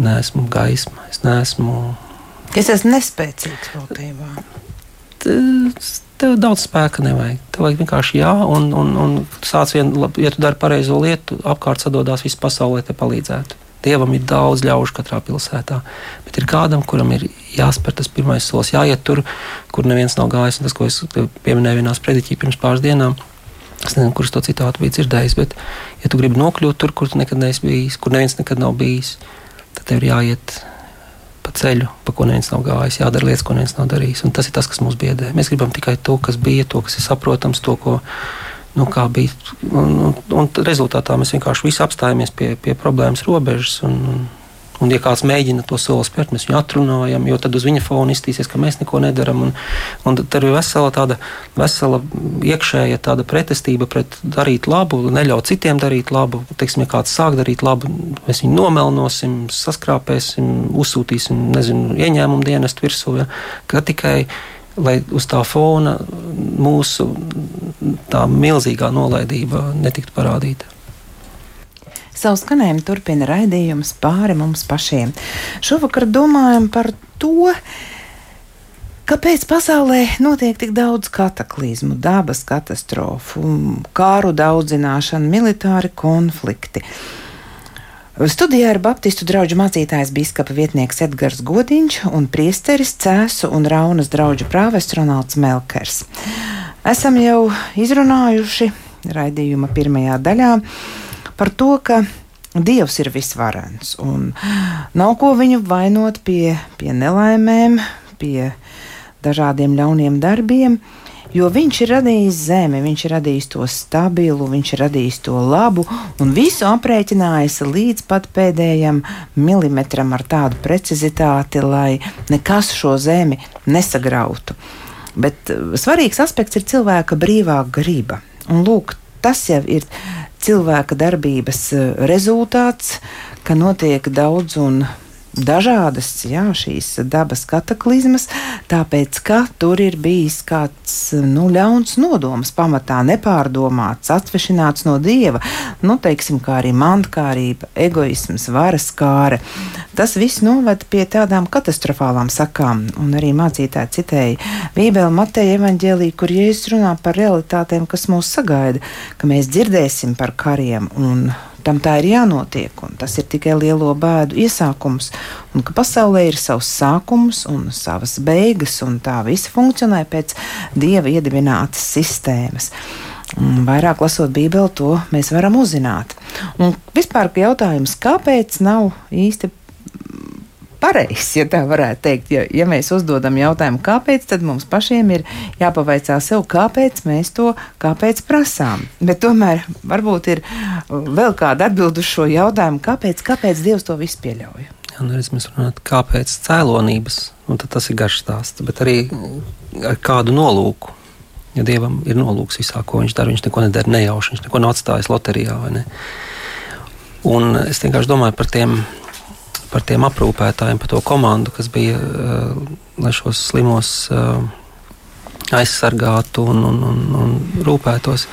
neesmu gaisma, es neesmu. Es esmu nespēcīgs būtībā tev daudz spēka nevajag. Tev vajag vienkārši jā, un, un, un sāc vien, ja tu dari pareizo lietu, apkārt sadodas viss pasaulē, te palīdzētu. Dievam ir daudz ļaužu katrā pilsētā, bet ir kādam, kuram ir jāspēr tas pirmais solis, jāiet tur, kur neviens nav gājis. Tas, ko es pieminēju vienā sprediķī pirms pāris dienām, es nezinu, kurš to citātu bija dzirdējis, bet, ja tu gribi nokļūt tur, kur tu nekad neesi bijis, kur neviens nekad nav bijis, tad tev ir jāiet pa ceļu, pa ko neviens nav gājis, jādara lietas, ko neviens nav darījis. Un tas ir tas, kas mūs biedē. Mēs gribam tikai to, kas bija, to, kas ir saprotams, to, ko nu, bija. Un, un, un rezultātā mēs vienkārši apstājamies pie, pie problēmas robežas. Un, un, Un, ja kāds mēģina to soli spērt, mēs viņu atrunājam, jo tad uz viņa fona iztīsies, ka mēs neko nedarām. Un, un tad ir vesela tāda vesela iekšēja tāda pretestība pret darīt labu, neļaut citiem darīt labu. Teiksim, ja kāds sāk darīt labu, mēs viņu nomelnosim, saskrāpēsim, uzsūtīsim nezinu, ieņēmumu dienestu virsū. Ja, tikai lai uz tā fona mūsu tā milzīgā nolaidība netiktu parādīta. Savu skanējumu turpina raidījums pāri mums pašiem. Šovakar domājam par to, Kāpēc pasaulē notiek tik daudz kataklizmu, dabas katastrofu, kāru daudzināšana, militāri konflikti? Studijā ir Baptistu draugu mācītājs biskupa vietnieks Edgars Godiņš un priesteris Cēsu un Raunas draugu prāvests Ronalds Melkers. Esam jau izrunājuši raidījuma pirmajā daļā par to, ka Dievs ir visvarens un nav ko viņu vainot pie, pie nelaimēm, pie dažādiem ļauniem darbiem, jo viņš ir radījis zemi, viņš ir radījis to stabilu, viņš ir radījis to labu un visu aprēķinājis līdz pat pēdējam milimetram ar tādu precizitāti, lai nekas šo zemi nesagrautu. Bet uh, svarīgs aspekts ir cilvēka brīvā griba. Un lūk, tas jau ir cilvēka darbības uh, rezultāts, ka notiek daudz un dažādas jā, šīs dabas kataklizmas, tāpēc ka tur ir bijis kāds nu, ļauns nodoms, pamatā nepārdomāts, atsvešināts no dieva. Nu, teiksim, kā arī mantkārība, egoisms, varas kāre. Tas viss noved pie tādām katastrofālām sakām, un arī mācītāji citēja Bībeli Mateja evaņģēlī, kur Jēzus runā par realitātēm, kas mūs sagaida, ka mēs dzirdēsim par kariem un tam tā ir jānotiek, un tas ir tikai lielo bēdu iesākums, un ka pasaulē ir savs sākums un savas beigas, un tā visa funkcionē pēc dieva iedibinātas sistēmas. Un vairāk lasot Bībeli, to mēs varam uzzināt. Un vispār jautājums, kāpēc nav īsti pareizs, ja tā varētu teikt. Ja, ja mēs uzdodam jautājumu, kāpēc, tad mums pašiem ir jāpavaicā sev, kāpēc mēs to kāpēc prasām. Bet tomēr varbūt ir vēl kāda atbild uz šo jautājumu, kāpēc, kāpēc Dievs to visu pieļauj. Jā, nu, mēs runājam, kāpēc cēlonības, un tas ir garš stāsts, bet arī ar kādu nolūku. Ja Dievam ir nolūks visā, ko viņš dara, viņš neko nedara nejauši, viņš neko nav atstājis loterijā. Ne? Un es vienkārši domāju par tiem par tiem aprūpētājiem, par to komandu, kas bija, uh, lai šos slimos uh, aizsargātu un, un, un, un rūpētos.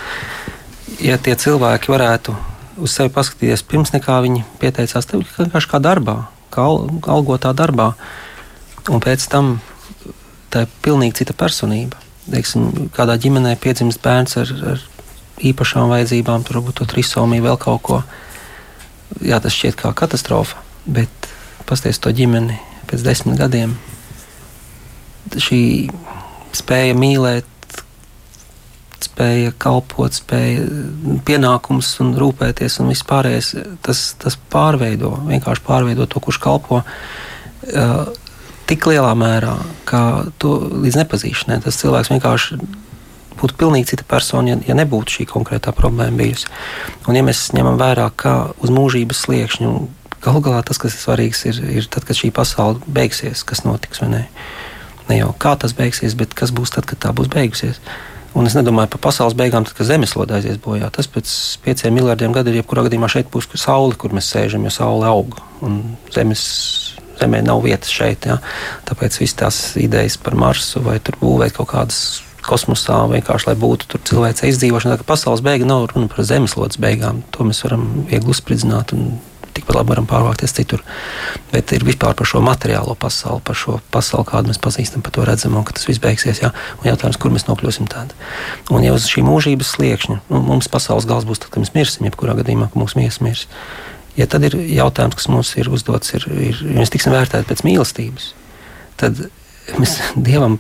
Ja tie cilvēki varētu uz sevi paskatīties pirms nekā viņi pieteicās, tad vienkārši kā darbā, kā algotā darbā, un pēc tam tā ir pilnīgi cita personība. Teiksim, kādā ģimenē piedzimst bērns ar, ar īpašām vajadzībām, tur varbūt trisomija, vēl kaut ko. Jā, tas šķiet kā katastrofa, bet pasties to ģimeni pēc desmit gadiem. Šī spēja mīlēt, spēja kalpot, spēja pienākums un rūpēties un viss pārējais, tas, tas pārveido, vienkārši pārveido to, kurš kalpo. Uh, tik lielā mērā, ka to līdz nepazīšanai tas cilvēks vienkārši būtu pilnīgi cita persona, ja, ja nebūtu šī konkrētā problēma bijusi. Un, ja mēs ņemam vērā, ka uz mūžības sliekšņa Galu galā tas, kas ir svarīgs, ir, ir tad, kad šī pasaule beigsies, kas notiks. Ne? ne jau kā tas beigsies, bet kas būs tad, kad tā būs beigusies. Un es nedomāju par pasaules beigām, tad, kad zemeslode aizies bojā. Tas pēc pieciem miljardiem gadu, jebkurā gadījumā šeit būs saule, kur mēs sēžam, jo saule aug. Zemes, zemē nav vietas šeit. Ja? Tāpēc visas tās idejas par Marsu vai būvēt kaut kādas kosmosā, vienkārši lai būtu cilvēka izdzīvošana. Tā, pasaules beiga nav runa par zemeslodes beigām. To mēs varam viegli uzspridzināt un tikpat labi varam pārvākties citur. Bet ir vispār par šo materiālo pasauli, par šo pasauli, kādu mēs pazīstam, par to redzamo, ka tas viss beigsies. Jā. Un jautājums, kur mēs nokļūsim tādā. Un jau uz šī mūžības sliekšņa, nu, mums pasaules gals būs tad, kad mēs mirsim, jebkurā gadījumā, ka mūsu miesas mirs. Ja tad ir jautājums, kas mums ir uzdots, ir, ir ja mēs tiksim vērtēti pēc mīlestības, tad mēs <laughs> Dievam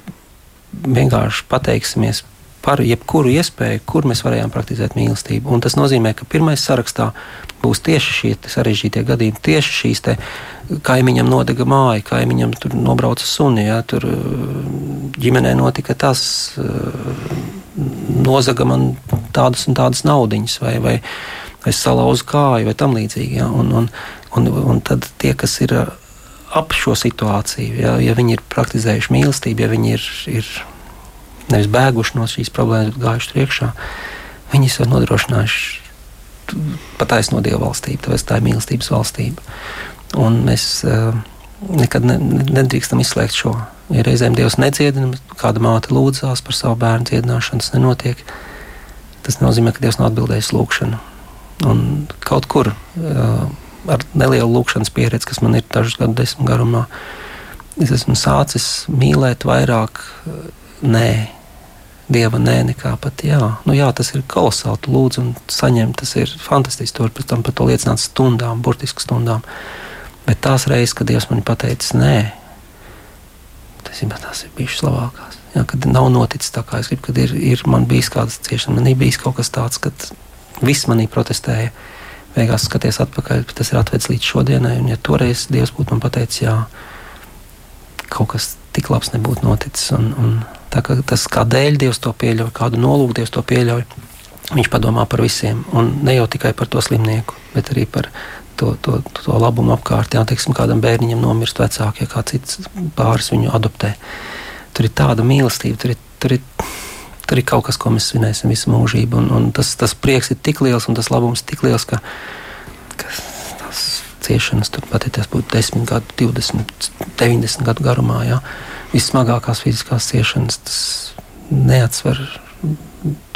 vienkārši pateiksimies par jebkuru iespēju, kur mēs varējām praktizēt mīlestību. Un tas nozīmē, ka pirmais sarakstā būs tieši šie sarežģītie gadījumi, tieši šīs kaimiņam nodega māja, kaimiņam tur nobrauca suni, ja, tur ģimenē notika tas, nozaga man tādas un tādas naudiņas, vai, vai es salauzu kāju, vai tam līdzīgi. Ja, un, un, un, un tad tie, kas ir ap šo situāciju, ja, ja viņi ir praktizējuši mīlestību, ja viņi ir, ir nevis bēguši no šīs problēmas, bet gājuši priekšā, viņi ir nodrošinājuši pataisno Dieva valstību, tāpēc tā ir mīlestības valstība. Un mēs uh, nekad ne, nedrīkstam izslēgt šo. Ja reizēm Dievs nedziedina, kāda māte lūdzās par savu bērnu dziedināšanu, tas nenotiek. Tas nozīmē, ka Dievs nav atbildējis lūgšanu. Un kaut kur uh, ar nelielu lūgšanas pieredzi, kas man ir dažus gadu desmit garumā, es esmu sācis mīlēt vairāk nē. Dieva nē, nekā pat jā. Nu, jā, tas ir kolosāli. Lūdzu un saņem, tas ir fantastiski. Tur pēc tam par to liecināt stundām, burtiski stundām. Bet tās reizes, kad Dievs man pateicis nē, tas ir, tās ir bijušas labākās. Jā, kad nav noticis tā, kā es gribu, kad ir, ir man bijis kādas ciešanas, man ir bijis kaut kas tāds, kad viss manī protestēja. Beigās skaties atpakaļ, tas ir atvedis līdz šodienai. Un, ja toreiz Dievs būtu man pateicis, jā, kaut kas tik labs nebūtu noticis. Un, un tā, ka tas, kādēļ Dievs to pieļauj, kādu nolūku Dievs to pieļauj, viņš padomā par visiem. Un ne jau tikai par to slimnieku, bet arī par to, to, to labumu apkārt. Jā, teiksim, kādam bērniņam nomirst vecāki, ja kā cits pāris viņu adoptē. Tur ir tāda mīlestība, tur ir, tur ir, tur ir kaut kas, ko mēs svinēsim visu mūžību. Un, un tas, tas prieks ir tik liels un tas labums tik liels, ka, ka ciešanas, tur pat ja tas būtu 10 gadu, 20, 90 gadu garumā. Jā. Vissmagākās fiziskās ciešanas, tas neatsver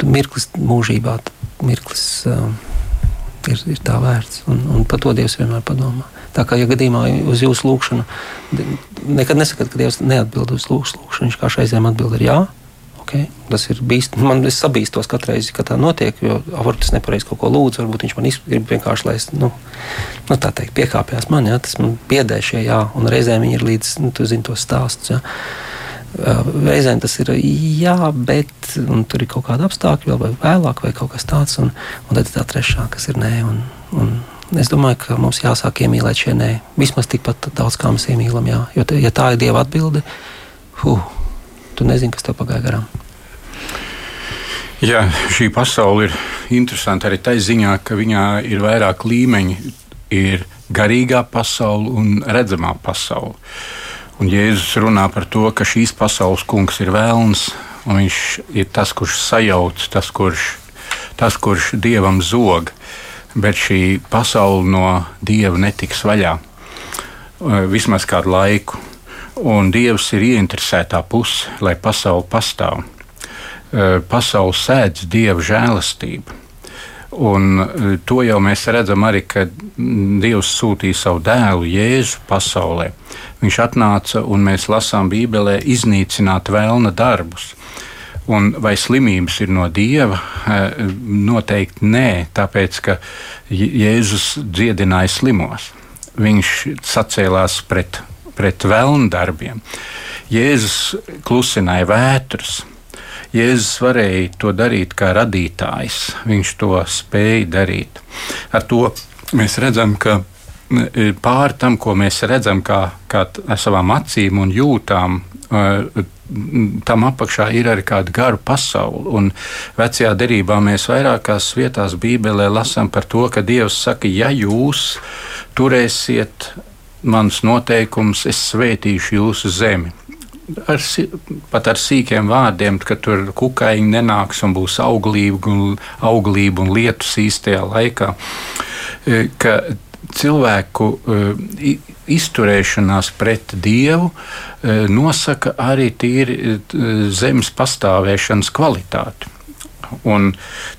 mirklis mūžībā, mirklis uh, ir, ir tā vērts. Un, un par to Dievs vienmēr padomā. Tā kā, ja gadījumā uz jūsu lūgšanu nekad nesakat, ka Dievs neatbild uz lūgšanu, viņš kā šaizēm atbild ar jā, Okay. Tas ir bijis. Man ir sabīstos katru reizi, kad tā notiek, jo varbūt es nepareizi kaut ko lūdzu, varbūt viņš man grib vienkārši, lai es, nu, nu tā teikt, piekāpjas man, ja, tas man piedē šie jā, un reizēm viņi ir līdz, nu, tu zini tos stāstus. Ja. Reizēm tas ir jā, bet tur ir kaut kāda apstākļa, vai vēlāk, vai kaut kas tāds, un, un tad ir tā trešā, kas ir nē. Un, un es domāju, ka mums jāsāk iemīlēt šie nē. Vismaz tikpat daudz, kā mēs iemīlam, jā. Jo, ja tā ir Dieva atbilde, huh, tu nezini, kas tev pagāja garām. Jā, šī pasaule ir interesanta arī tā ziņā, ka viņā ir vairāk līmeņi. Ir garīgā pasaule un redzamā pasaule. Un Jēzus runā par to, ka šīs pasaules kungs ir vēlns, un viņš ir tas, kurš sajauc, tas, kurš, tas, kurš dievam zog. Bet šī pasaule no dieva netiks vaļā vismaz kādu laiku. Un Dievs ir ieinteresētā puse, lai pasaule pastāv. Pasaule sēdz Dieva žēlastību. Un to jau mēs redzam arī, kad Dievs sūtīja savu dēlu Jēzu pasaulē. Viņš atnāca un mēs lasām Bībelē iznīcināt vēlna darbus. Un vai slimības ir no dieva? Noteikti nē, tāpēc ka Jēzus dziedināja slimos. Viņš sacēlās pret pret vēlnu darbiem. Jēzus klusināja vētrus. Jēzus varēja to darīt kā radītājs. Viņš to spēja darīt. Ar to mēs redzam, ka pāri tam, ko mēs redzam, kā, kā savām acīm un jūtām, e, tam apakšā ir arī kāda gara pasaule. Un vecajā derībā mēs vairākās vietās Bībelē lasām par to, ka Dievs saka, ja jūs turēsiet mans noteikums, es svētīšu jūsu zemi. Ar, pat ar sīkiem vārdiem, ka tur kukaiņi nenāks un būs auglība un, auglība un lietus īstajā laikā. E, ka cilvēku e, izturēšanās pret dievu e, nosaka arī tīri zemes pastāvēšanas kvalitāti. Un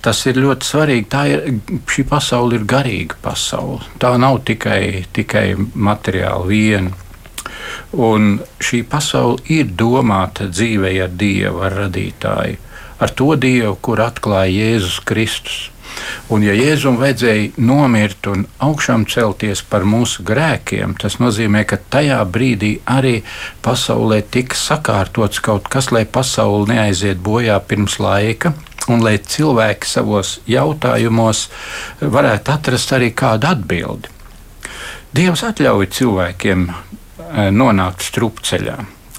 tas ir ļoti svarīgi. Tā ir, šī pasaule ir garīga pasaule. Tā nav tikai, tikai materiāla viena. Un šī pasaule ir domāta dzīvei ar Dievu, ar radītāju, ar to Dievu, kur atklāja Jēzus Kristus. Un, ja Jēzum vajadzēja nomirt un augšām celties par mūsu grēkiem, tas nozīmē, ka tajā brīdī arī pasaulē tika sakārtots kaut kas, lai pasaule neaiziet bojā pirms laika, un lai cilvēki savos jautājumos varētu atrast arī kādu atbildi. Dievs atļauj cilvēkiem eh, nonākt strupceļā.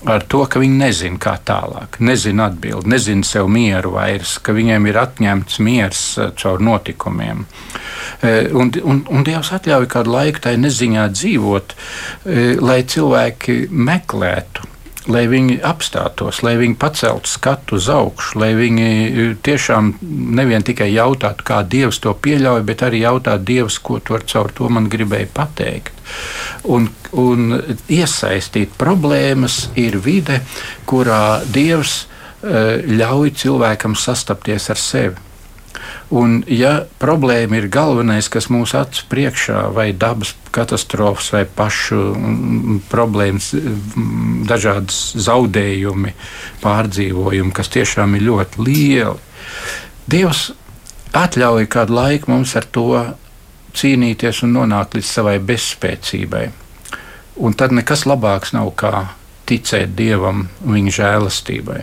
Ar to, ka viņi nezina, kā tālāk, nezina atbildēt, nezina sev mieru vairs, ka viņiem ir atņemts miers eh, caur notikumiem. Eh, un, un, un Dievs atļauj kādu laiku tai neziņā dzīvot, lai cilvēki meklētu lai viņi apstātos, lai viņi paceltu skatu uz augšu, lai viņi e, tiešām nevien tikai jautātu, kā Dievs to pieļauj, bet arī jautātu Dievs, ko tu ar caur to man gribēji pateikt. Un, un iesaistīt problēmas ir vide, kurā Dievs e, ļauj cilvēkam sastapties ar sevi. Un, ja problēma ir galvenais, kas mūsu acu priekšā, vai dabas katastrofas, vai pašu mm, problēmas, mm, dažādas zaudējumi, pārdzīvojumi, kas tiešām ir ļoti lieli, Dievs atļauj kādu laiku mums ar to cīnīties un nonākt līdz savai bezspēcībai. Un tad nekas labāks nav kā ticēt Dievam un viņa žēlastībai.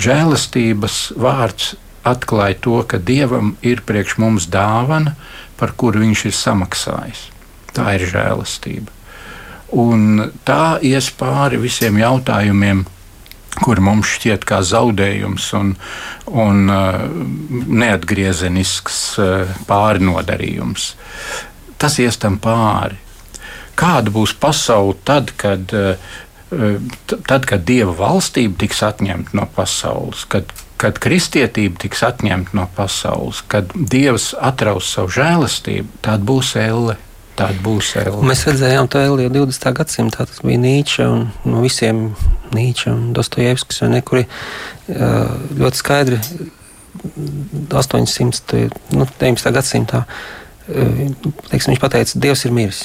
Žēlastības vārds atklāja to, ka Dievam ir priekš mums dāvana, par kuru viņš ir samaksājis. Tā ir žēlastība. Un tā ies pāri visiem jautājumiem, kur mums šķiet kā zaudējums un, un uh, neatgriezenisks uh, pārnodarījums. Tas ies tam pāri. Kāda būs pasaule tad, kad, uh, tad, kad dieva valstība tiks atņemta no pasaules, kad, kad kristietība tiks atņemta no pasaules, kad dievs atraus savu žēlastību, tad būs elle tāda būs Elija. Mēs redzējām to Eliju 20. gadsimtā. Tas bija Nīča un no visiem Nīča un Dostojevskis, kuri ļoti skaidri 800. Nu, 19. gadsimtā teiksim, viņš pateica, Dievs ir miris.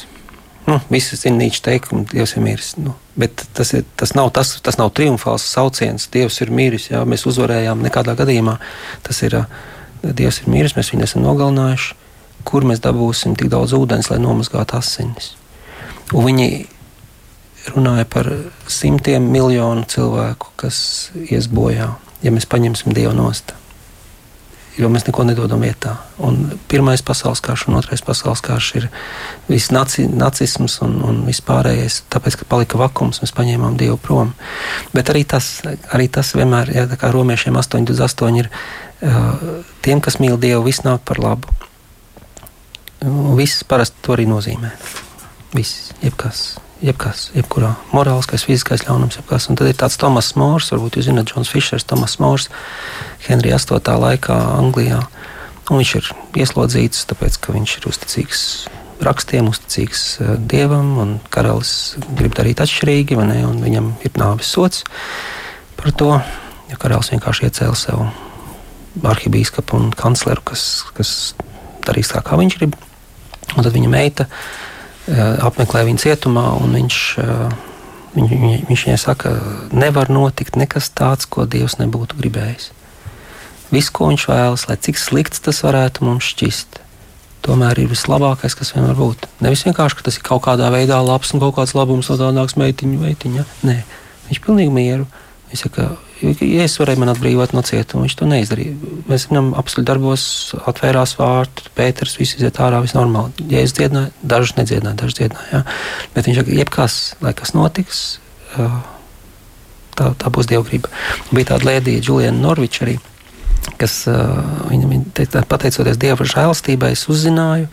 Nu, visi zina Nīča teikumu, Dievs ir miris. Nu, bet tas, ir, tas, nav, tas, tas nav triumfāls sauciens, Dievs ir miris. Jā, mēs uzvarējām nekādā gadījumā. Tas ir Dievs ir miris, mēs viņu esam nogalinājuši kur mēs dabūsim tik daudz ūdens, lai nomazgātu asinis. Un viņi runāja par simtiem miljonu cilvēku, kas ies bojā, ja mēs paņemsim Dievu nost. Jo mēs neko nedodam vietā. Un pirmais pasaules karš un otrais pasaules karš ir viss naci, nacisms un, un viss pārējais. Tāpēc, ka palika vakums, mēs paņēmām Dievu prom. Bet arī tas, arī tas vienmēr, ja tā kā romiešiem 8,8 ir uh, tiem, kas mīl Dievu, viss nāk par labu. Viss parasti to arī nozīmē. Viss, jebkas, jebkas, jebkurā morālais, fiziskais ļaunums, jebkas. Un tad ir tāds Tomas Mors, varbūt jūs zināt, Džons Fišers, Tomas Mors, Henrija 8. laikā Anglijā. Un viņš ir ieslodzīts, tāpēc ka viņš ir uzticīgs rakstiem, uzticīgs uh, dievam, un karalis grib darīt atšķirīgi, ne, un viņam ir nāves sots par to. Ja karalis vienkārši iecēla sev arhibīskapu un kancleru, kas, kas darīs tā, kā viņš grib. Un tad viņa meita eh, apmeklē viņu cietumā, un viņš, eh, viņ, viņ, viņš viņai saka, nevar notikt nekas tāds, ko Dievs nebūtu gribējis. Viss, ko viņš vēlas, lai cik slikts tas varētu mums šķist, tomēr ir vislabākais, kas vien var būt. Nevis vienkārši, ka tas ir kaut kādā veidā labs un kaut kāds labums no tādas meitiņu veitiņa. Nē, viņš pilnīgi mieru. Viņš saka, ja es varēju man atbrīvot no cietuma, viņš to neizdarīja. Mēs viņam apstuļu darbos atvērās vārti, Pēters, visi iziet ārā, viss normāli. Ja es dziedināju, dažus nedziedināju, dažus dziedināju. Ja? Bet viņš saka, jebkas, lai kas notiks, tā, tā būs dievgrība. Bija tāda lēdija, Juliana Norviča arī, kas viņam pateicoties Dieva žēlstībai, es uzzināju,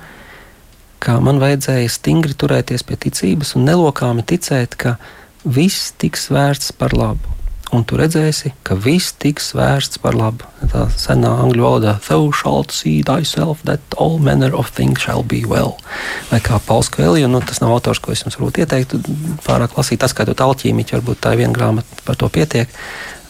ka man vajadzēja stingri turēties pie ticības un nelokāmi ticēt, ka viss tiks vērts par labu un tu redzēsi, ka viss tiks vērsts par labu. Tā senā angļu valodā - Thou shalt see thyself that all manner of things shall be well. Vai kā Pauls Kvēlija, nu tas nav autors, ko es jums varbūt ieteiktu pārāk lasīt, atskaitot alķīmiķi, varbūt tā ir viena grāmata, par to pietiek.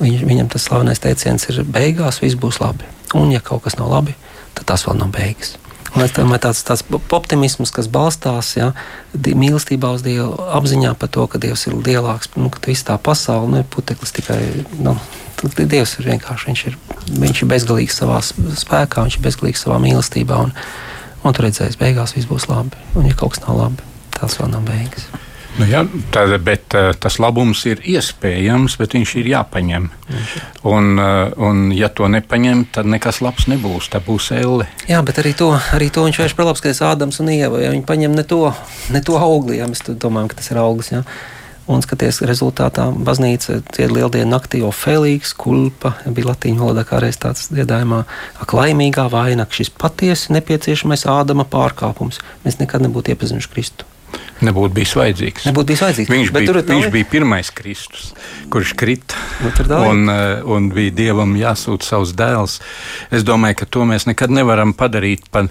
Viņ, viņam tas slavenais teiciens ir beigās viss būs labi. Un ja kaut kas nav labi, tad tas vēl nav beigas. Un es domāju, tāds, tāds optimisms, kas balstās ja, mīlestībā uz Dievu, apziņā par to, ka Dievs ir lielāks, nu, ka viss tā pasaule nu, ir puteklis tikai. Nu, Dievs ir vienkārši viņš ir, viņš ir bezgalīgs savā spēkā, viņš ir bezgalīgs savā mīlestībā. Un, un tur redzēs, beigās viss būs labi. Un, ja kaut kas nav labi, tas vēl nav beigas. Nu, jā, tā, bet, uh, tas labums ir iespējams, bet viņš ir jāpaņem. Un, uh, un ja to nepaņem, tad nekas labs nebūs. Tā būs elle. Jā, bet arī to, arī to viņš par labu, ka tas Ādams un Ieva. Ja viņi paņem ne to, ne to augli, ja mēs domājam, ka tas ir auglis. Ja. Un skaties, rezultātā baznīca dzied lieldienu naktī, jo Felīks, kulpa, bija latīņu valodā kā reiz tāds dziedājumā, ak, laimīgā vaina, šis patiesi nepieciešamais Ādama pārkāpums. Mēs nekad nebūtu iepazinuši Kristu nebūtu bijis vajadzīgs. Nebūtu bijis vajadzīgs. Viņš, Bet bija, viņš bija pirmais Kristus, kurš krita un, eh, un bija Dievam jāsūta savs dēls. Es domāju, ka to mēs nekad nevaram padarīt par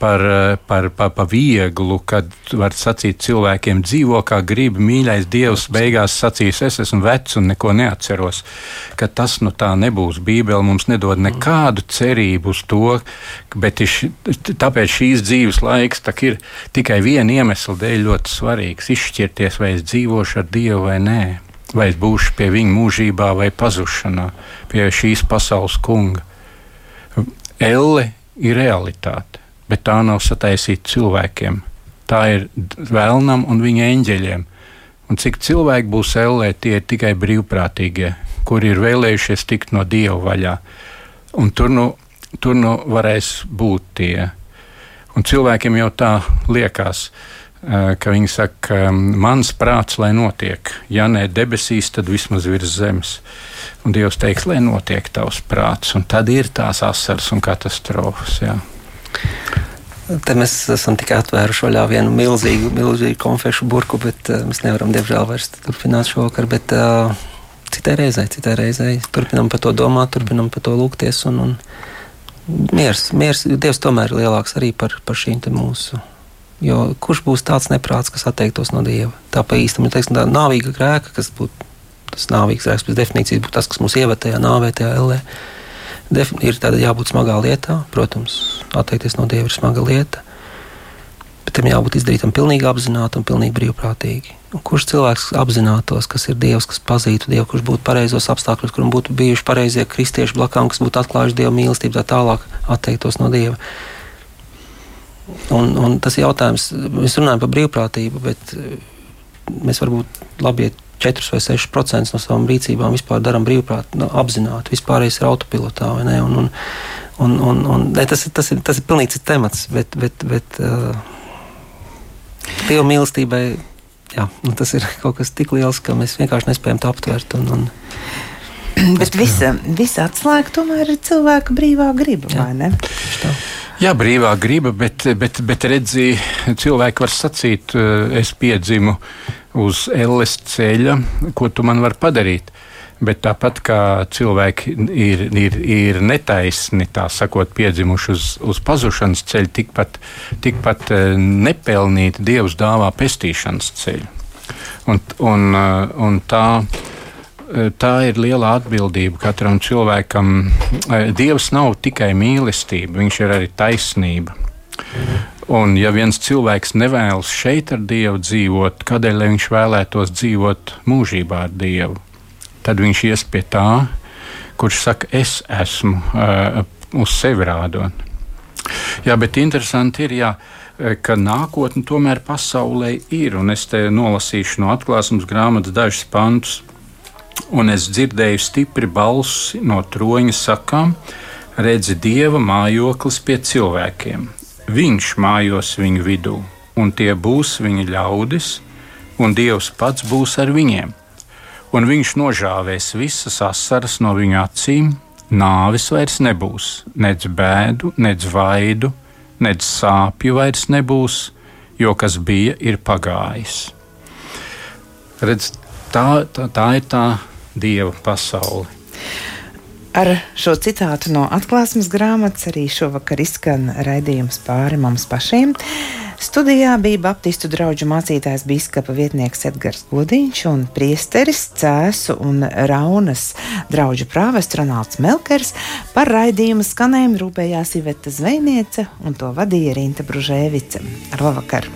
par, par, par, par vieglu, kad var sacīt cilvēkiem dzīvo kā grib, mīļais Dievs beigās sacīs, es esmu vecs un neko neatceros, ka tas nu tā nebūs. Bībele mums nedod nekādu cerību uz to, bet iš, tāpēc šīs dzīves laiks ir tikai viena iemesla dēļ ļoti svarīgs - izšķirties, vai es dzīvošu ar Dievu vai nē. Vai es būšu pie viņa mūžībā vai pazušanā, pie šīs pasaules kunga. Elle ir realitāte bet tā nav sataisīta cilvēkiem. Tā ir vēlnam un viņa eņģeļiem. Un cik cilvēki būs ellē, tie ir tikai brīvprātīgie, kuri ir vēlējušies tikt no dieva vaļā. Un tur nu, tur nu varēs būt tie. Un cilvēkiem jau tā liekas, ka viņi saka, mans prāts, lai notiek. Ja ne debesīs, tad vismaz virs zemes. Un Dievs teiks, lai notiek tavs prāts. Un tad ir tās asaras un katastrofas. Jā. Te mēs esam tikai atvēruši vaļā vienu milzīgu, milzīgu konfešu burku, bet uh, mēs nevaram, diemžēl, vairs turpināt šovakar. Bet, uh, citai reizei, citai reizei turpinām par to domāt, turpinām par to lūgties. Un, un miers, miers, Dievs tomēr ir lielāks arī par, par šīm mūsu. Jo kurš būs tāds neprāts, kas atteiktos no Dieva? Tā pa īstam ir tā nāvīga grēka, kas būtu tas nāvīgs grēks pēc definīcijas, būtu tas, kas mūs ievada tajā nāvē, tajā ellē. Ir tāda jābūt smagā lietā, protams, atteikties no dieva ir smaga lieta, bet tam jābūt izdarītam pilnīgi apzināti un pilnīgi brīvprātīgi. Un kurš cilvēks apzinātos, kas ir Dievs, kas pazītu Dievu, kurš būtu pareizos apstākļos, kuram būtu bijuši pareizie kristieši blakām, kas būtu atklājuši Dieva mīlestību, tā tālāk atteiktos no Dieva. Un, un tas ir jautājums, mēs runājam par brīvprātību, bet mēs varbūt labi iet 4 vai 6% no savām rīcībām vispār darām brīvprātīgi, nu, apzināti. Vispārējais ir autopilotā. Un, un, un, un, un, ne, tas, ir, tas, ir, tas ir pilnīgi cits temats, bet, bet, bet uh, Dieva mīlestībai jā, nu, tas ir kaut kas tik liels, ka mēs vienkārši nespējam to aptvert. Un, un, <clears throat> Bet visa, visa atslēga tomēr ir cilvēka brīvā griba, jā. vai ne? Jā, brīvā griba, bet, bet, bet redzi, cilvēki var sacīt, eh, es piedzimu uz elles ceļa, ko tu man vari padarīt. Bet tāpat kā cilvēki ir, ir, ir netaisni, tā sakot, piedzimuši uz, uz pazušanas ceļa, tikpat, tikpat eh, nepelnīti Dievs dāvā pestīšanas ceļu. Un, un, eh, un tā, tā ir liela atbildība katram cilvēkam. Dievs nav tikai mīlestība, viņš ir arī taisnība. Un, ja viens cilvēks nevēlas šeit ar Dievu dzīvot, kādēļ viņš vēlētos dzīvot mūžībā ar Dievu? Tad viņš ies pie tā, kurš saka, es esmu uh, uz sevi rādot. Jā, bet interesanti ir, jā, ka nākotne tomēr pasaulē ir. Es te nolasīšu no atklāsmes grāmatas dažus pantus, un es dzirdēju stipri balsi no troņa sakām: redzi, dieva mājoklis pie cilvēkiem Viņš mājos viņu vidū, un tie būs viņa ļaudis, un Dievs pats būs ar viņiem. Un viņš nožāvēs visas asaras no viņu acīm, nāvis vairs nebūs, nedz bēdu, nedz vaidu, nedz sāpju vairs nebūs, jo kas bija, ir pagājis. Redz, tā, tā, tā ir tā dieva pasaule. Ar šo citātu no atklāsmes grāmatas arī šovakar izskan raidījums pāri mums pašiem. Studijā bija Baptistu draugu mācītājs biskupa vietnieks Edgars Godiņš un priesteris Cēsu un Raunas draugu prāvests Ronalds Melkers. Par raidījumu skanējumu rūpējās Iveta Zvejniece un to vadīja Rinta Bružēvica. Ar labvakar!